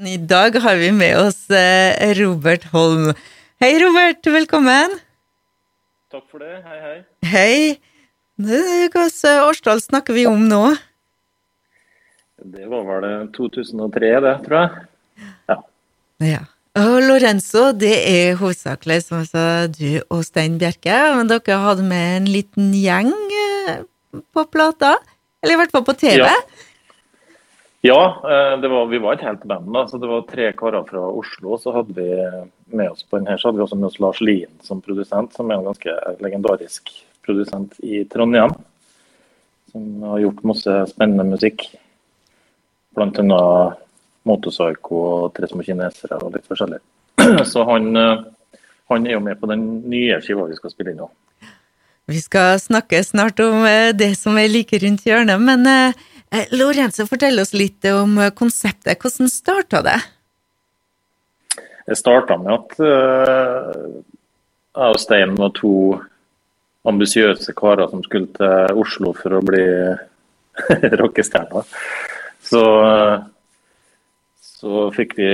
I dag har vi med oss eh, Robert Holm. Hei, Robert. Velkommen. Takk for det. Hei, hei. Hei. Hvilket årstall snakker vi om nå? Det var vel 2003, det, tror jeg. Ja. ja. Og Lorenzo, det er hovedsakelig som sa, du og Stein Bjerke. Men dere hadde med en liten gjeng eh, på plata? Eller i hvert fall på TV? Ja. Ja, var, vi var et helt band. da, så Det var tre karer fra Oslo. Så hadde vi med oss på denne, så hadde vi også med oss Lars Lien som produsent, som er en ganske legendarisk produsent i Trondheim. Som har gjort masse spennende musikk. Blant annet Motorpsycho og Tre små kinesere og litt forskjellig. Så han, han er jo med på den nye skiva vi skal spille inn nå. Vi skal snakke snart om eh, det som er like rundt hjørnet, men eh, Eh, Lorenzo, fortell oss litt om eh, konseptet. Hvordan starta det? Det starta med at uh, jeg og Stein var to ambisiøse karer som skulle til Oslo for å bli rockestjerner. Så, så fikk vi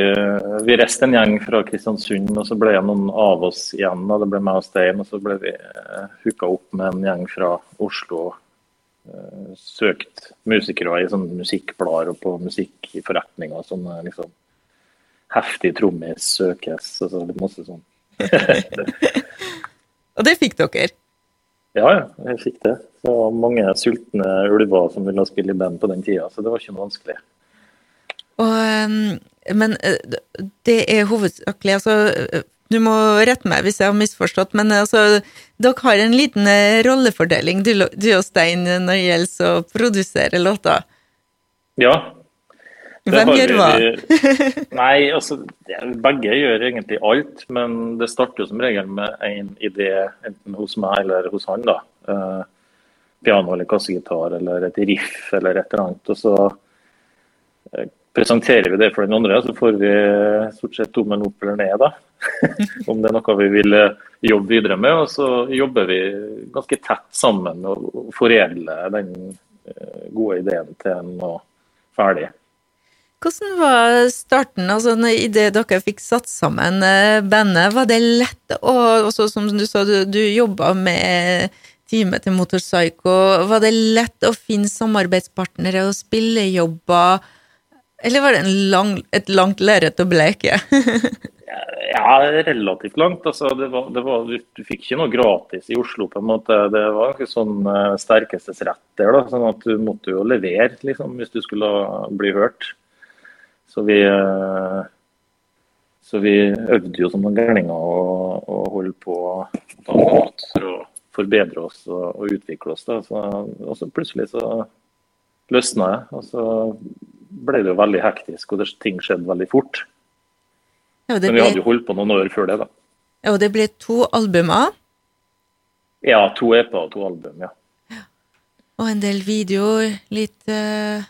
Vi reiste en gjeng fra Kristiansund, og så ble det noen av oss igjen. Det ble meg og Stein, og så ble vi hooka opp med en gjeng fra Oslo Eh, søkt musikere i sånne musikkblader og på musikk i forretninger. Sånne liksom heftig trommis søkes og så litt masse sånn. og det fikk dere? Ja, ja, jeg fikk det. Det var mange sultne ulver som ville spille i band på den tida, så det var ikke noe vanskelig. Og, men eh, det er hovedsakelig altså du må rette meg hvis jeg har misforstått, men altså, dere har en liten eh, rollefordeling, du, du og Stein, når det gjelder å produsere låter? Ja. Hvem gjør hva? Nei, altså, begge gjør egentlig alt, men det starter jo som regel med en idé, enten hos meg eller hos han. da. Uh, piano eller kassegitar eller et riff eller et eller annet. Og så presenterer vi det for den andre, så får vi stort sett tommelen opp eller ned. da. om det er noe vi vil eh, jobbe videre med. Og så jobber vi ganske tett sammen og foredler den eh, gode ideen til noe ferdig. Hvordan var starten, altså idet dere fikk satt sammen eh, bandet? Var det lett Og også Som du sa, du, du jobba med teamet til Motorpsycho. Var det lett å finne samarbeidspartnere og spillejobber? Eller var det lang, et langt lerret å bleke? Ja, relativt langt. Altså, det var, det var, du, fikk ikke noe gratis i Oslo. på en måte. Det var ikke sånn uh, sterkestes rett der. da, sånn at Du måtte jo levere liksom, hvis du skulle bli hørt. Så vi, uh, så vi øvde jo som noen gærninger og, og holdt på for å forbedre oss og, og utvikle oss. da, så, Og så plutselig så løsna jeg. Og så ble det jo veldig hektisk, og det, ting skjedde veldig fort. Ja, Men vi hadde jo holdt på noen år før det, da. Ja, Og det ble to albumer? Ja, to EP-er og to album, ja. ja. Og en del videoer, litt uh...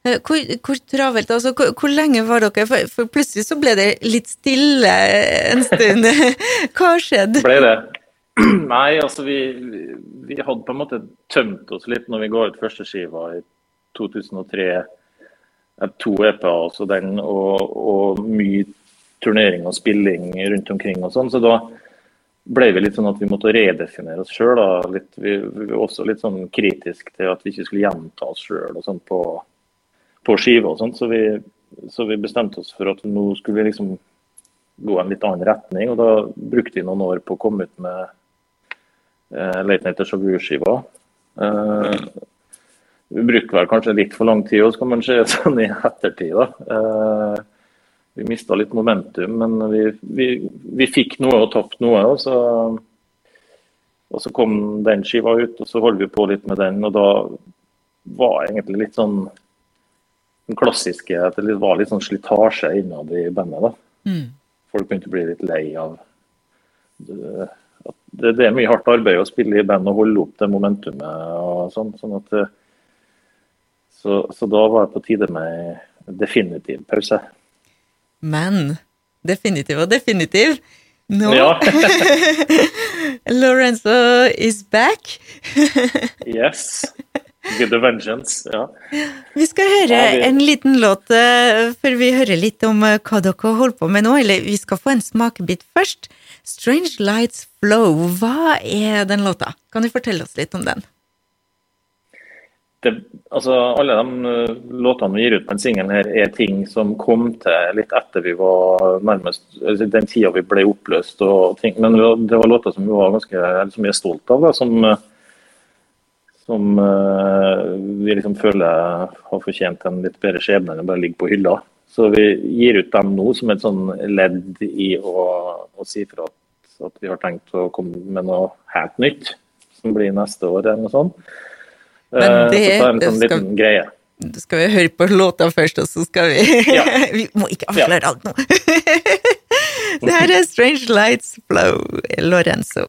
Hvor, hvor, travelt, altså, hvor, hvor, lenge var dere? For, for, plutselig så ble det litt stille en stund. Hva skjedde? Ble det? Nei, altså vi, vi, hadde på en måte tømt oss litt når vi ga ut første skiva i 2003. To EP-er og, og mye turnering og spilling rundt omkring og sånn. Så da ble vi litt sånn at vi måtte redefinere oss sjøl. Vi, vi, var også litt sånn kritisk til at vi ikke skulle gjenta oss sjøl sånn på, på skive og sånn. Så, så, vi bestemte oss for at nå skulle vi liksom gå en litt annen retning. Og da brukte vi noen år på å komme ut med eh, Late Night Shavu-skiva. Eh, vi bruker vel kanskje litt for lang tid, så kan man se sånn i ettertid. da. Eh, vi mista litt momentum, men vi, vi, vi fikk noe og tapte noe. Og så, og så, kom den skiva ut, og så holdt vi på litt med den. Og da var egentlig litt sånn den klassiske at det var litt sånn slitasje innad i bandet. da. Mm. Folk begynte å bli litt lei av det, det, det, er mye hardt arbeid å spille i band og holde opp det momentumet. og sånn, sånn at så, så da var det på tide med definitiv pause. Men definitiv og definitiv. Nå ja. Lorenzo is back. yes. Good vengeance, ja. Vi skal høre Ja, vi- en liten låt eh, før vi hører litt om eh, hva dere holder på med nå. Eller vi skal få en smakebit først. Strange Lights Flow, hva er den låta? Kan du fortelle oss litt om den? Det, altså, alle de uh, låtene vi gir ut på en singel er ting som kom til litt etter vi var nærmest altså, Den tida vi ble oppløst og ting. Men det var, låter som vi var ganske som vi er stolt av. Da, som uh, som uh, vi liksom føler har fortjent en litt bedre skjebne enn å bare ligge på hylla. Så vi gir ut dem nå som et sånn ledd i å, å si fra at, at vi har tenkt å komme med noe helt nytt, som blir neste år eller noe sånt. Men Eh, det- så det er en sånn liten greie. Da skal vi høre på låta først, og så skal vi Ja. Vi må ikke avsløre alt nå. det her er Strange Lights Flow, Lorenzo.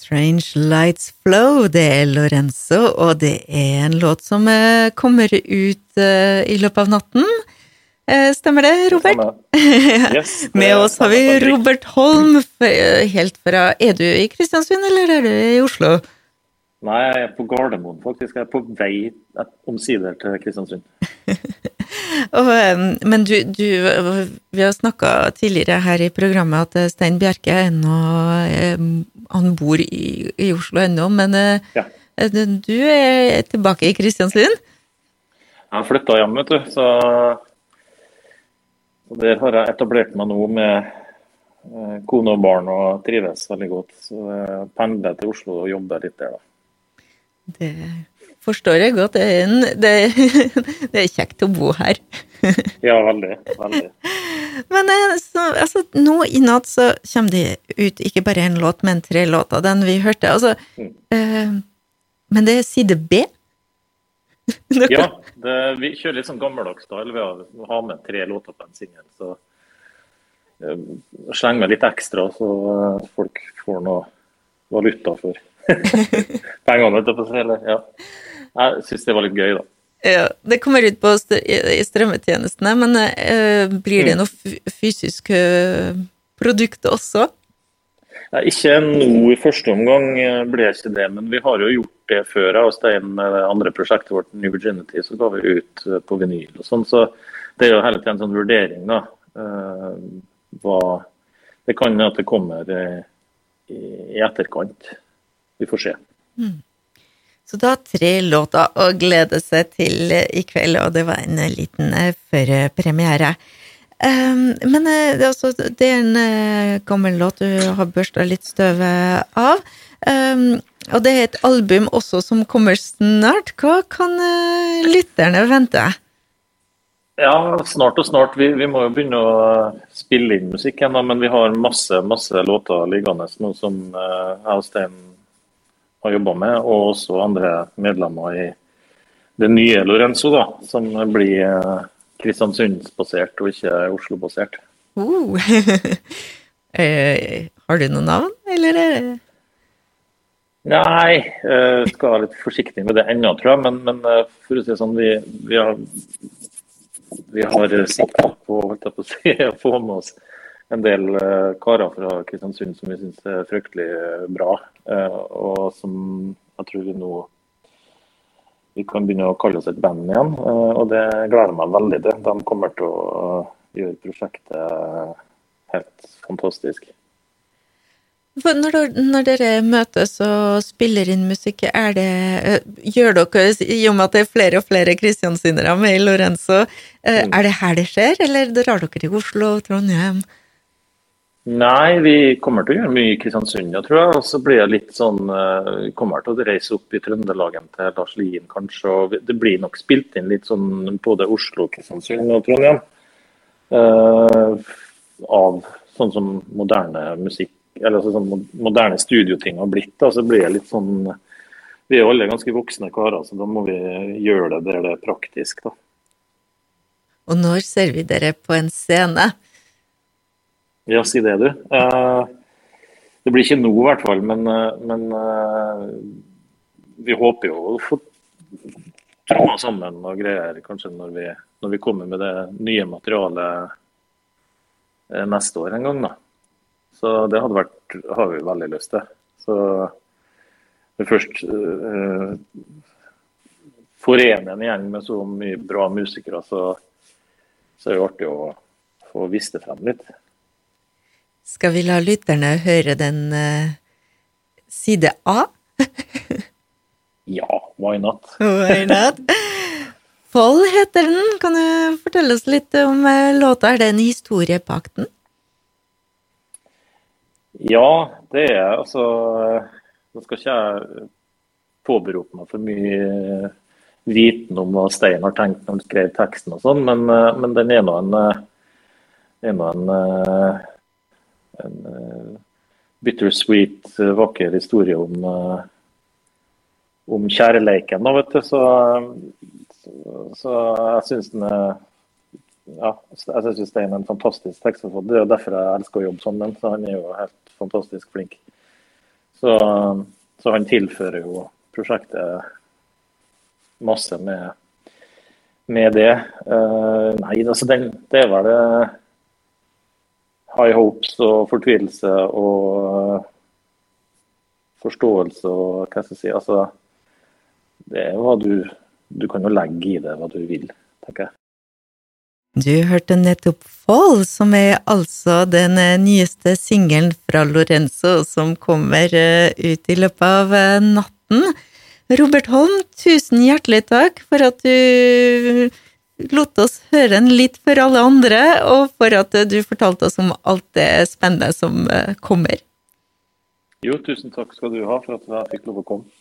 Strange Lights Flow, det er Lorenzo, og det er en låt som eh, kommer ut eh, i løpet av natten. Stemmer det, Robert? Stemmer. Yes, det Med oss har vi. Robert Holm, helt fra Er du i Kristiansund, eller er du i Oslo? Nei, jeg er på Gardermoen, faktisk. Jeg er på vei omsider til Kristiansund. Og, eh, men du, du Vi har snakka tidligere her i programmet at eh, Stein Bjerke er ennå eh, Han bor i, i Oslo ennå, men eh, Ja. eh, du er tilbake i Kristiansund? Jeg har flytta hjem, vet du. Så så der har jeg etablert meg nå med eh, kone og barn og trives veldig godt. Så jeg pendler til Oslo og jobber litt der, da. Det forstår jeg godt. Det er, en, det, det er kjekt å bo her. Ja, veldig. veldig. Men eh, så, altså, nå i natt så kommer det ut ikke bare én låt, men tre låter. Den vi hørte. Altså, Mm. eh, men det er side B? Ja, det, vi kjører litt sånn gammeldags style ved å ha med tre låter på en singel. Så eh, sleng med litt ekstra, så eh, folk får noe valuta for pengene. holdt jeg på å si? Ja. Jeg syns det var litt gøy, da. Ja, det kommer ut på i strømmetjenestene, men uh, blir det Mm. noe fysisk uh, produkt også? Nei, ikke nå i første omgang eh, ble ikke det, men vi har jo gjort det før. Jeg og Stein med det andre prosjektet vårt, New Virginity, så ga vi ut på vinyl og sånn. Så det er jo hele tiden en sånn vurdering, da. Uh, hva Det kan at det kommer i, i etterkant. Vi får se. Så da tre låter å glede seg til eh, i kveld, og det var en eh, liten eh, førpremiere. Um, men det, er det en gammel låt du har børsta litt støvet av. Um, og det er et album også som kommer snart. Hva kan lytterne vente? Ja, snart og snart. Vi, vi må jo begynne å spille inn musikk igjen, men vi har masse masse låter liggende nå som jeg og Stein har jobba med, og også andre medlemmer i det nye Lorenzo, da, som blir eh, Kristiansundsbasert og ikke Oslo-basert. Uh. Eh, har du noe navn, eller er Nei, eh, skal være litt forsiktig med det ennå, tror jeg. Men, men eh, for å si sånn, vi, vi har, vi har sikta på, holdt jeg på å si, å få med oss en del eh, karer fra Kristiansund som vi syns er fryktelig eh, bra. eh, og som jeg tror vi nå vi kan begynne å kalle oss et band igjen. og det gleder meg veldig til. De kommer til å gjøre prosjektet helt fantastisk. For når, når dere møtes og spiller inn musikk, er det Gjør dere, i og med at det er flere og flere kristiansindere med i Lorenzo, Mm. er det her det skjer, eller drar dere til Oslo, Trondheim? Nei, vi kommer til å gjøre mye i Kristiansund, jeg tror jeg. Og så blir det litt sånn eh, Vi kommer til å reise opp i Trøndelagen til Lars Lien, kanskje. Og det blir nok spilt inn litt sånn både Oslo, Kristiansund og Trondheim. Uh, av sånn som moderne musikk, eller altså sånn mo- moderne studioting har blitt. Da, så blir det litt sånn Vi er jo alle ganske voksne karer, så da må vi gjøre det der det er praktisk, da. Og når ser vi dere på en scene? Ja, si det, du. Eh, det blir ikke nå, i hvert fall. Men, eh, men eh, vi håper jo å få tromma sammen og greier kanskje når vi, når vi kommer med det nye materialet neste år en gang. da. Så det hadde vært, har vi veldig lyst til. Så først uh, forene en gjeng med så mye bra musikere, så, så er det artig å få vist det frem litt. Skal vi la lytterne høre den uh, side A? ja, why not? why not? Fold heter den. Kan du fortelle oss litt om uh, låta? Er det en historie bak den? Ja, det er altså Nå skal ikke jeg påberope meg for mye viten om hva Stein har tenkt når han skrev teksten og sånn, men, eh, men, den er nå en, en, eh, en, en eh, bittersweet, vakker historie om, om kjærleiken. Da, vet du. Så, så, så jeg syns den er ja, jeg syns Stein er en fantastisk tekstforfatter. Det er jo derfor jeg elsker å jobbe sammen ham. Han er jo helt fantastisk flink. Så, så han tilfører jo prosjektet masse med, med det. Uh, nei, altså den, det er vel det high hopes og fortvilelse og uh, forståelse og hva skal jeg si. Altså, det er hva du Du kan jo legge i det hva du vil, tenker jeg. Du hørte nettopp Fall, som er altså den eh, nyeste singelen fra Lorenzo som kommer ut i løpet av natten. Robert Holm, tusen hjertelig takk for at du lot oss høre den litt for alle andre, og for at du fortalte oss om alt det spennende som eh, kommer. Jo, tusen takk skal du ha for at jeg fikk lov å komme.